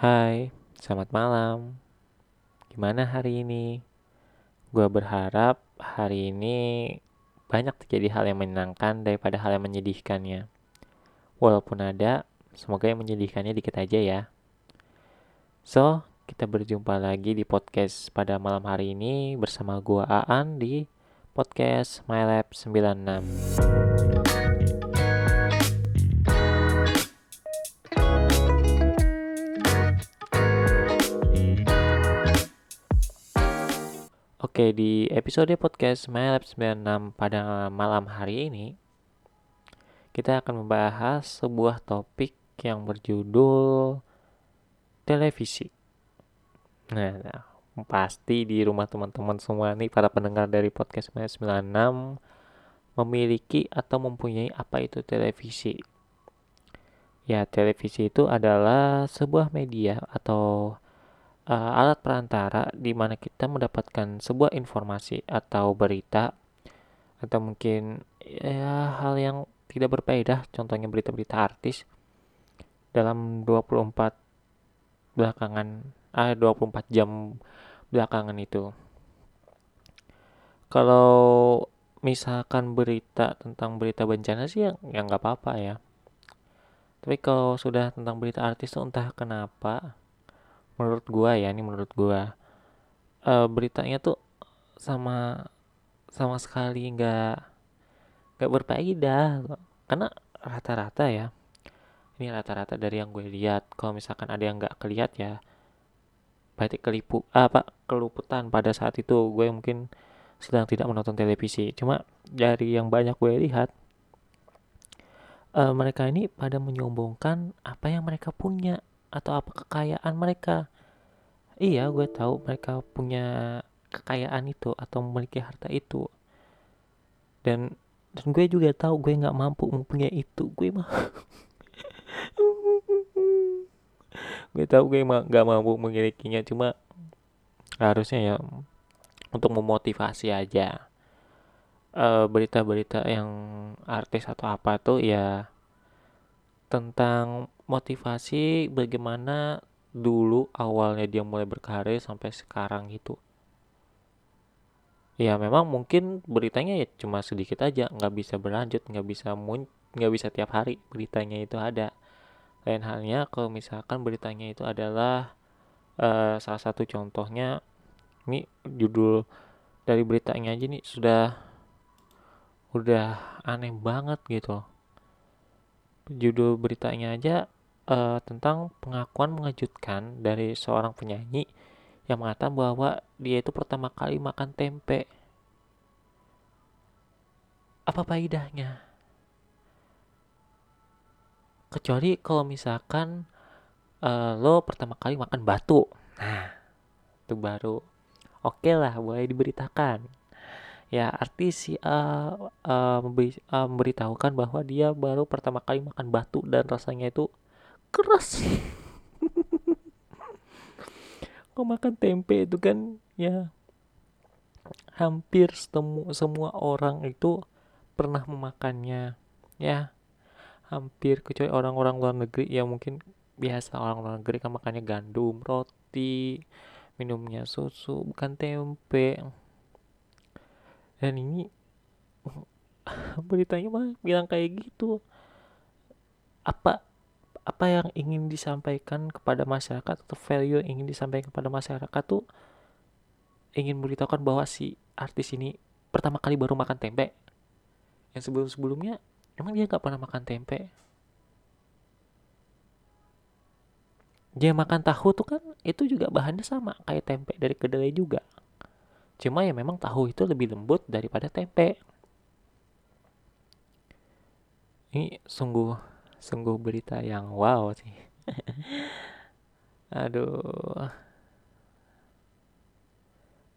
Hai, selamat malam. Gimana hari ini? Gua berharap hari ini banyak terjadi hal yang menyenangkan daripada hal yang menyedihkannya. Walaupun ada, semoga yang menyedihkannya dikit aja ya. So, kita berjumpa lagi di podcast pada malam hari ini bersama gua Aan di podcast MyLab 96. Oke, di episode podcast MyLab 96 pada malam hari ini kita akan membahas sebuah topik yang berjudul televisi. Nah, nah, pasti di rumah teman-teman semua nih para pendengar dari podcast MyLab 96 memiliki atau mempunyai apa itu televisi. Ya, televisi itu adalah sebuah media atau uh, alat perantara di mana kita mendapatkan sebuah informasi atau berita atau mungkin ya hal yang tidak berfaedah contohnya berita-berita artis dalam 24 belakangan ah 24 jam belakangan itu. Kalau misalkan berita tentang berita bencana sih ya nggak apa-apa ya. Tapi kalau sudah tentang berita artis tuh entah kenapa menurut gua ya ini menurut gua. Uh, beritanya tuh sama sama sekali nggak nggak berfaedah. Karena rata-rata ya ini rata-rata dari yang gue lihat kalau misalkan ada yang nggak kelihat ya berarti kelipu apa keluputan pada saat itu gue mungkin sedang tidak menonton televisi. Cuma dari yang banyak gue lihat uh, mereka ini pada menyombongkan apa yang mereka punya atau apa kekayaan mereka. Iya gue tahu mereka punya kekayaan itu atau memiliki harta itu. Dan dan gue juga tahu gue nggak mampu mempunyai itu. Gue mah gue tahu gue mah nggak mampu memilikinya. Cuma harusnya ya untuk memotivasi aja. Berita-berita uh, yang artis atau apa tuh ya tentang motivasi bagaimana dulu awalnya dia mulai berkarir sampai sekarang gitu. Ya memang mungkin beritanya ya cuma sedikit aja nggak bisa berlanjut nggak bisa mun nggak bisa tiap hari beritanya itu ada. Lain halnya kalau misalkan beritanya itu adalah uh, salah satu contohnya ini judul dari beritanya aja nih sudah udah aneh banget gitu judul beritanya aja uh, tentang pengakuan mengejutkan dari seorang penyanyi yang mengatakan bahwa dia itu pertama kali makan tempe. Apa faedahnya? Kecuali kalau misalkan uh, lo pertama kali makan batu. Nah, itu baru oke okay lah boleh diberitakan ya artis si A uh, memberi, memberitahukan bahwa dia baru pertama kali makan batu dan rasanya itu keras. Kau makan tempe itu kan ya hampir semua semua orang itu pernah memakannya ya. Hampir kecuali orang-orang luar negeri ya mungkin biasa orang luar negeri kan makannya gandum roti minumnya susu bukan tempe. Dan ini beritanya mah bilang kayak gitu. Apa apa yang ingin disampaikan kepada masyarakat atau value yang ingin disampaikan kepada masyarakat tuh ingin memberitahukan bahwa si artis ini pertama kali baru makan tempe. Yang sebelum sebelumnya emang dia nggak pernah makan tempe? Dia makan tahu tuh kan itu juga bahannya sama kayak tempe dari kedelai juga. Cuma ya memang tahu itu lebih lembut daripada tempe. Ini sungguh sungguh berita yang wow sih. Aduh.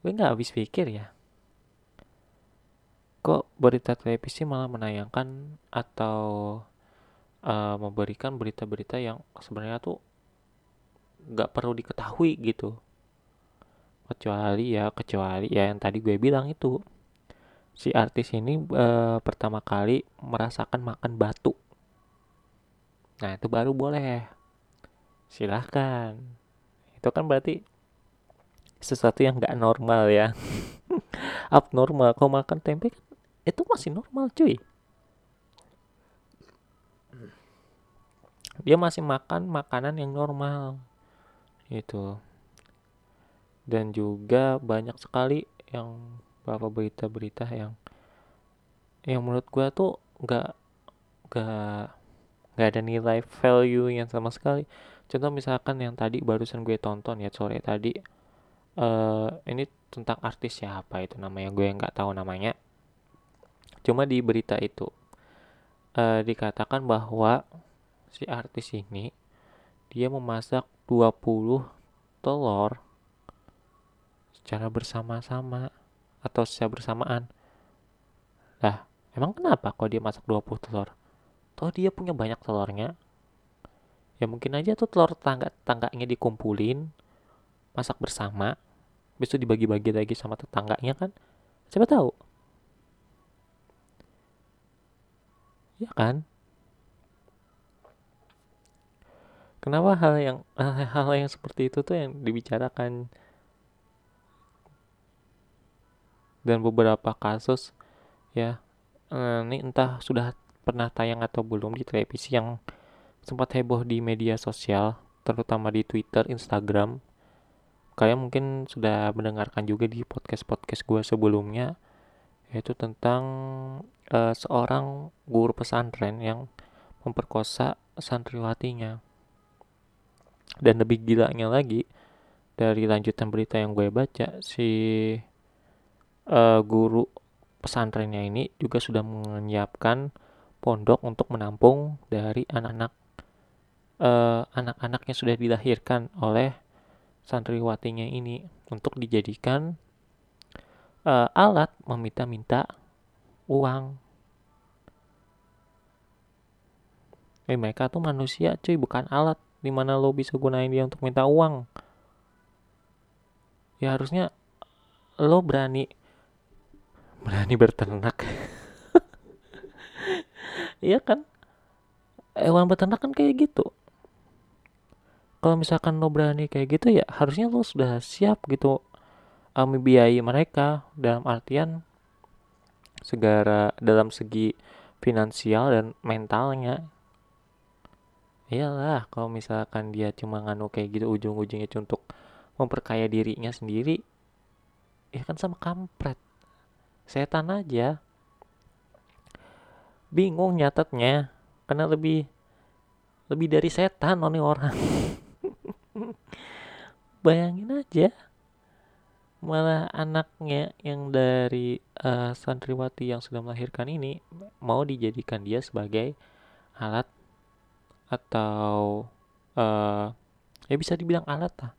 Gue nggak habis pikir ya. Kok berita televisi malah menayangkan atau uh, memberikan berita-berita yang sebenarnya tuh nggak perlu diketahui gitu kecuali ya kecuali ya yang tadi gue bilang itu si artis ini e, pertama kali merasakan makan batu nah itu baru boleh. Silahkan. Itu kan berarti sesuatu yang nggak normal ya. Abnormal. Kalau makan tempe kan itu masih normal cuy. Dia masih makan makanan yang normal itu dan juga banyak sekali yang beberapa berita-berita yang yang menurut gua tuh nggak nggak nggak ada nilai value yang sama sekali contoh misalkan yang tadi barusan gue tonton ya sore tadi uh, ini tentang artis siapa itu namanya gue nggak tahu namanya cuma di berita itu uh, dikatakan bahwa si artis ini dia memasak 20 telur secara bersama-sama atau secara bersamaan. Lah, emang kenapa kok dia masak 20 telur? Toh dia punya banyak telurnya. Ya mungkin aja tuh telur tangga-tangganya dikumpulin, masak bersama, besok dibagi-bagi lagi sama tetangganya kan. Siapa tahu? Ya kan? Kenapa hal yang hal yang seperti itu tuh yang dibicarakan dan beberapa kasus ya eh, ini entah sudah pernah tayang atau belum di televisi yang sempat heboh di media sosial terutama di Twitter, Instagram. Kayak mungkin sudah mendengarkan juga di podcast-podcast gue sebelumnya yaitu tentang uh, seorang guru pesantren yang memperkosa santriwatinya. Dan lebih gilanya lagi dari lanjutan berita yang gue baca si uh, guru pesantrennya ini juga sudah menyiapkan pondok untuk menampung dari anak-anak uh, anak-anak yang sudah dilahirkan oleh santriwatinya ini untuk dijadikan uh, alat meminta-minta uang. Eh mereka tuh manusia cuy bukan alat. Di mana lo bisa gunain dia untuk minta uang? Ya harusnya lo berani berani berternak iya kan? Hewan beternak kan kayak gitu. Kalau misalkan lo berani kayak gitu ya harusnya lo sudah siap gitu membiayai mereka. Dalam artian segara dalam segi finansial dan mentalnya. Iyalah kalau misalkan dia cuma nganu kayak gitu ujung-ujungnya untuk memperkaya dirinya sendiri ya kan sama kampret. Setan aja bingung nyatetnya karena lebih lebih dari setan nih orang. Bayangin aja malah anaknya yang dari uh, santriwati yang sudah melahirkan ini mau dijadikan dia sebagai alat atau uh, ya bisa dibilang alat lah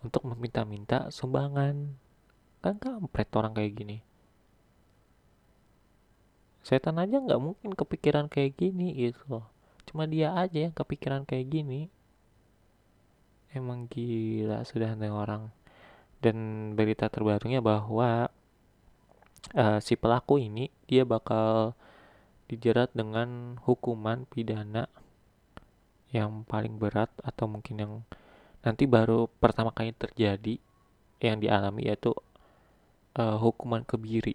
untuk meminta-minta sumbangan. Kan kampret orang kayak gini setan aja nggak mungkin kepikiran kayak gini gitu loh. Cuma dia aja yang kepikiran kayak gini. Emang gila sudah ada orang. Dan berita terbarunya bahwa uh, si pelaku ini dia bakal dijerat dengan hukuman pidana yang paling berat atau mungkin yang nanti baru pertama kali terjadi yang dialami yaitu uh, hukuman kebiri.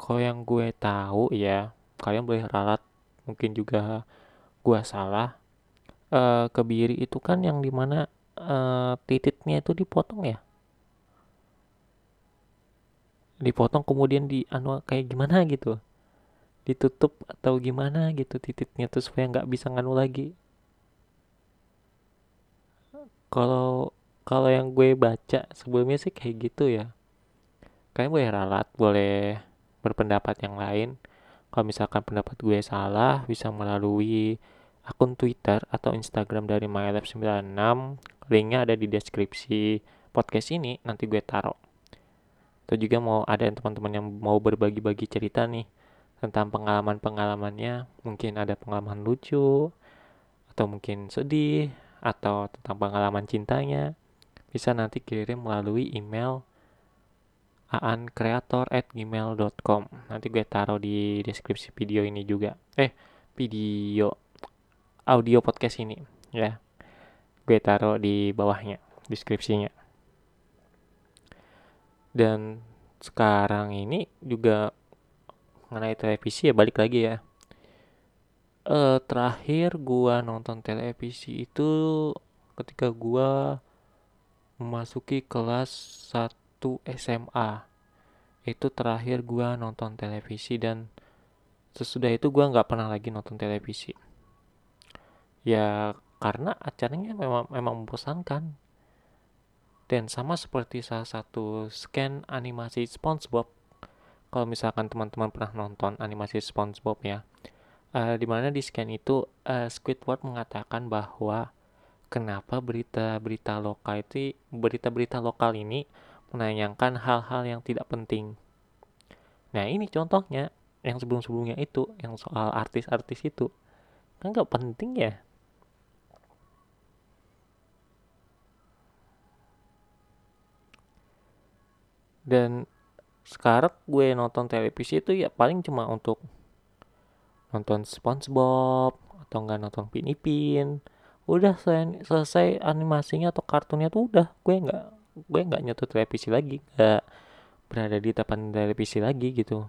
Kalau yang gue tahu ya, kalian boleh ralat, mungkin juga gue salah. Uh, kebiri itu kan yang di mana uh, titiknya itu dipotong ya, dipotong kemudian di anu kayak gimana gitu? Ditutup atau gimana gitu titiknya tuh supaya nggak bisa nganu lagi? Kalau kalau yang gue baca sebelumnya sih kayak gitu ya. Kalian boleh ralat boleh berpendapat yang lain. Kalau misalkan pendapat gue salah bisa melalui akun Twitter atau Instagram dari MyLab96. Linknya ada di deskripsi podcast ini nanti gue taruh. Atau juga mau ada teman-teman yang mau berbagi-bagi cerita nih tentang pengalaman-pengalamannya. Mungkin ada pengalaman lucu atau mungkin sedih atau tentang pengalaman cintanya. Bisa nanti kirim melalui email aankreator@gmail.com nanti gue taruh di deskripsi video ini juga. Eh video audio podcast ini ya. Gue taruh di bawahnya deskripsinya. Dan sekarang ini juga mengenai televisi ya balik lagi ya. Uh, terakhir gua nonton televisi itu ketika gua memasuki kelas 1 SMA itu terakhir gua nonton televisi dan sesudah itu gua nggak pernah lagi nonton televisi. Ya karena acaranya memang memang membosankan. Dan sama seperti salah satu scan animasi SpongeBob kalau misalkan teman-teman pernah nonton animasi SpongeBob ya uh, mana di scan itu uh, Squidward mengatakan bahwa kenapa berita-berita lokal itu berita-berita lokal ini menanyakan hal-hal yang tidak penting. Nah ini contohnya yang sebelum-sebelumnya itu yang soal artis-artis itu kan nggak penting ya. Dan sekarang gue nonton televisi itu ya paling cuma untuk nonton SpongeBob atau enggak nonton Pin Ipin udah selesai, selesai animasinya atau kartunnya tuh udah gue nggak gue nggak nyentuh televisi lagi nggak berada di depan televisi lagi gitu.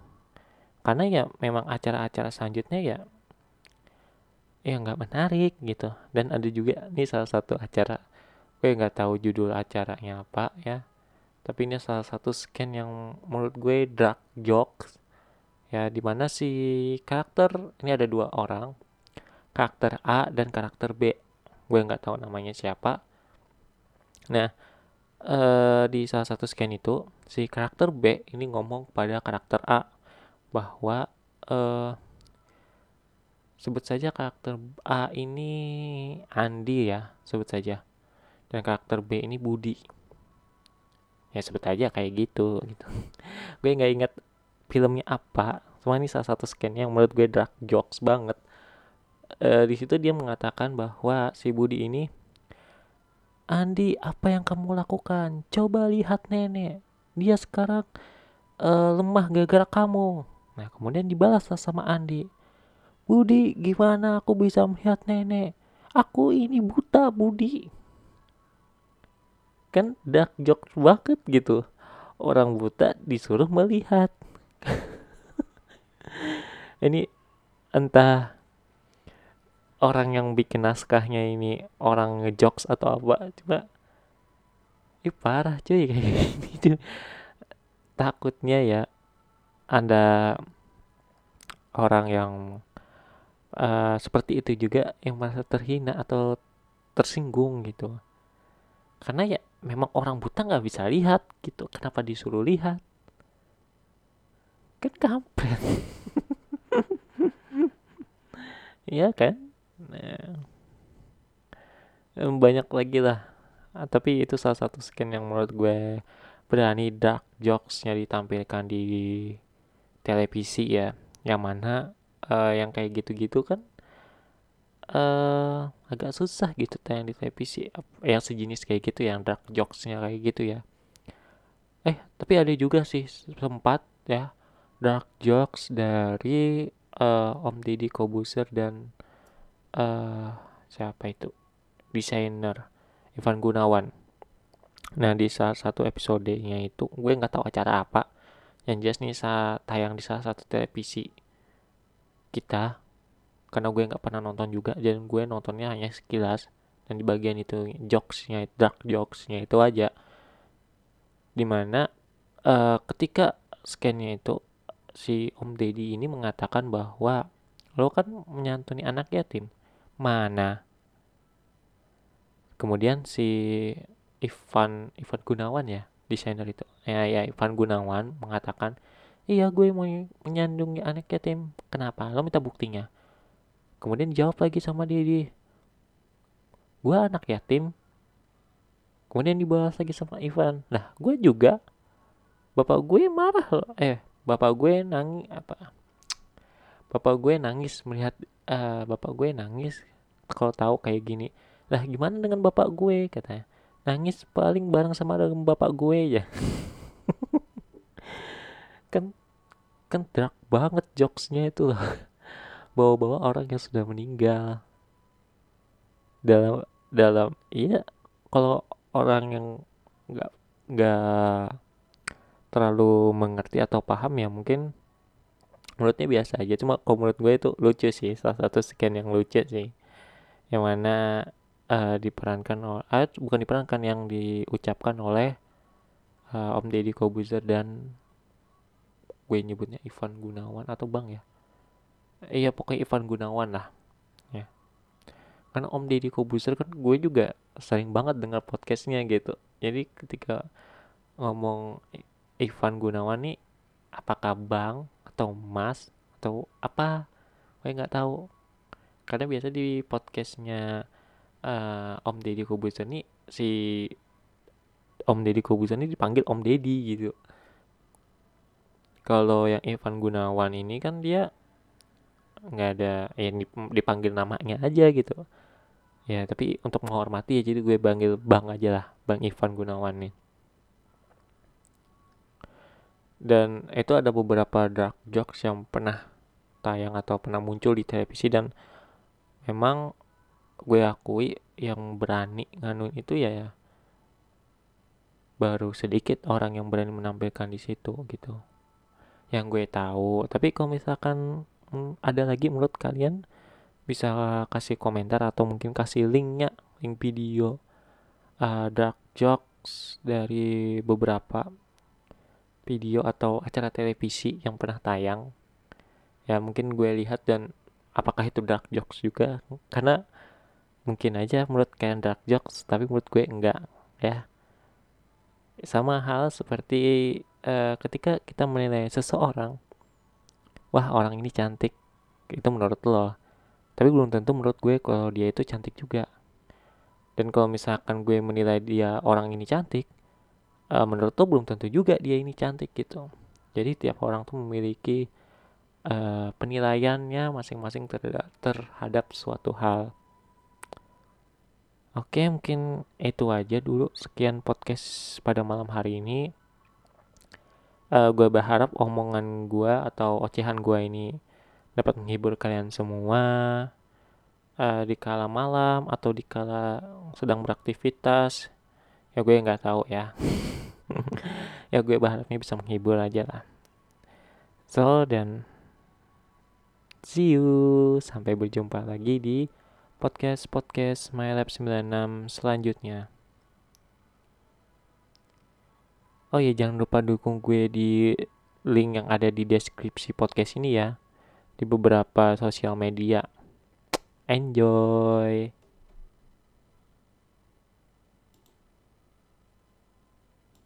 Karena ya memang acara-acara selanjutnya ya ya nggak menarik gitu. Dan ada juga nih salah satu acara gue nggak tahu judul acaranya apa ya. Tapi ini salah satu scan yang menurut gue dark jokes. Ya di mana si karakter ini ada dua orang karakter A dan karakter B. Gue nggak tahu namanya siapa. Nah eh, di salah satu scan itu si karakter B ini ngomong pada karakter A bahwa eh, sebut saja karakter A ini Andi ya sebut saja. Dan karakter B ini Budi. Ya sebut aja kayak gitu gitu. Gue nggak inget filmnya apa cuma ini salah satu scan yang menurut gue dark jokes banget. E, di situ dia mengatakan bahwa si Budi ini Andi apa yang kamu lakukan? Coba lihat nenek. Dia sekarang e, lemah gara-gara kamu. Nah kemudian dibalas sama Andi. Budi gimana aku bisa melihat nenek? Aku ini buta Budi. Kan dark jokes banget gitu. Orang buta disuruh melihat. Ini entah orang yang bikin naskahnya ini orang ngejokes atau apa coba. Ini parah cuy kayak gini. Takutnya ya ada orang yang uh, seperti itu juga yang merasa terhina atau tersinggung gitu. Karena ya memang orang buta nggak bisa lihat gitu. Kenapa disuruh lihat? Kan kampret. Iya kan nah, banyak lagi lah. Ah, tapi itu salah satu skin yang menurut gue berani dark jokesnya ditampilkan di televisi ya. Yang mana uh, yang kayak gitu-gitu kan uh, agak susah gitu tayang di televisi. Yang sejenis kayak gitu yang dark jokesnya kayak gitu ya. Eh tapi ada juga sih sempat ya dark jokes dari uh, Om Deddy Kobuser dan uh, siapa itu desainer Ivan Gunawan. Nah di salah satu episodenya itu gue nggak tahu acara apa yang jelas nih saat tayang di salah satu televisi kita karena gue nggak pernah nonton juga dan gue nontonnya hanya sekilas dan di bagian itu jokesnya dark jokesnya itu aja di mana uh, ketika scannya itu si Om Deddy ini mengatakan bahwa lo kan menyantuni anak yatim. Mana? Kemudian si Ivan Ivan Gunawan ya, desainer itu. Ya ya Ivan Gunawan mengatakan, "Iya, gue mau menyandungi anak yatim. Kenapa? Lo minta buktinya." Kemudian jawab lagi sama Deddy, "Gue anak yatim." Kemudian dibalas lagi sama Ivan. Nah, gue juga bapak gue marah loh. Eh, bapak gue nangis apa bapak gue nangis melihat uh, bapak gue nangis. Kalau tahu kayak gini lah gimana dengan bapak gue? katanya. Nangis paling bareng sama dengan bapak gue ya kan kan dark banget jokesnya itu loh. Bawa-bawa orang yang sudah meninggal. Dalam dalam iya kalau orang yang nggak nggak terlalu mengerti atau paham ya mungkin menurutnya biasa aja cuma kalau menurut gue itu lucu sih salah satu scan yang lucu sih. Yang mana uh, diperankan oleh uh, bukan diperankan yang diucapkan oleh uh, Om Deddy Kobuzer dan gue nyebutnya Ivan Gunawan atau Bang ya? Iya pokoknya Ivan Gunawan lah ya. Karena Om Deddy Kobuzer kan gue juga sering banget dengar podcastnya gitu. Jadi ketika ngomong Ivan Gunawan nih apakah Bang atau Mas atau apa gue nggak tahu. Karena biasa di podcastnya uh, Om Deddy Kobuzer nih si Om Deddy Kobuzer ini dipanggil Om Deddy gitu. Kalau yang Ivan Gunawan ini kan dia nggak ada yang dipanggil namanya aja gitu. Ya tapi untuk menghormati ya jadi gue panggil bang aja lah bang Ivan Gunawan nih dan itu ada beberapa dark jokes yang pernah tayang atau pernah muncul di televisi dan memang gue akui yang berani nganun itu ya baru sedikit orang yang berani menampilkan di situ gitu. Yang gue tahu tapi kalau misalkan hmm, ada lagi menurut kalian bisa kasih komentar atau mungkin kasih linknya link video uh, dark jokes dari beberapa video atau acara televisi yang pernah tayang. Ya mungkin gue lihat dan apakah itu dark jokes juga? Karena mungkin aja menurut kalian dark jokes tapi menurut gue enggak ya. Sama hal seperti uh, ketika kita menilai seseorang wah orang ini cantik itu menurut lo. Tapi belum tentu menurut gue kalau dia itu cantik juga. Dan kalau misalkan gue menilai dia orang ini cantik uh, menurut lo belum tentu juga dia ini cantik gitu jadi tiap orang tuh memiliki uh, penilaiannya masing-masing terhadap, terhadap suatu hal Oke, mungkin itu aja dulu. Sekian podcast pada malam hari ini. Uh, eh, gue berharap omongan gue atau ocehan gue ini dapat menghibur kalian semua uh, di kala malam atau di kala sedang beraktivitas. Ya gue nggak tahu ya. ya gue berharapnya bisa menghibur aja lah. So dan see you sampai berjumpa lagi di podcast-podcast MyLab 96 selanjutnya. Oh ya, jangan lupa dukung gue di link yang ada di deskripsi podcast ini ya. Di beberapa sosial media. Enjoy!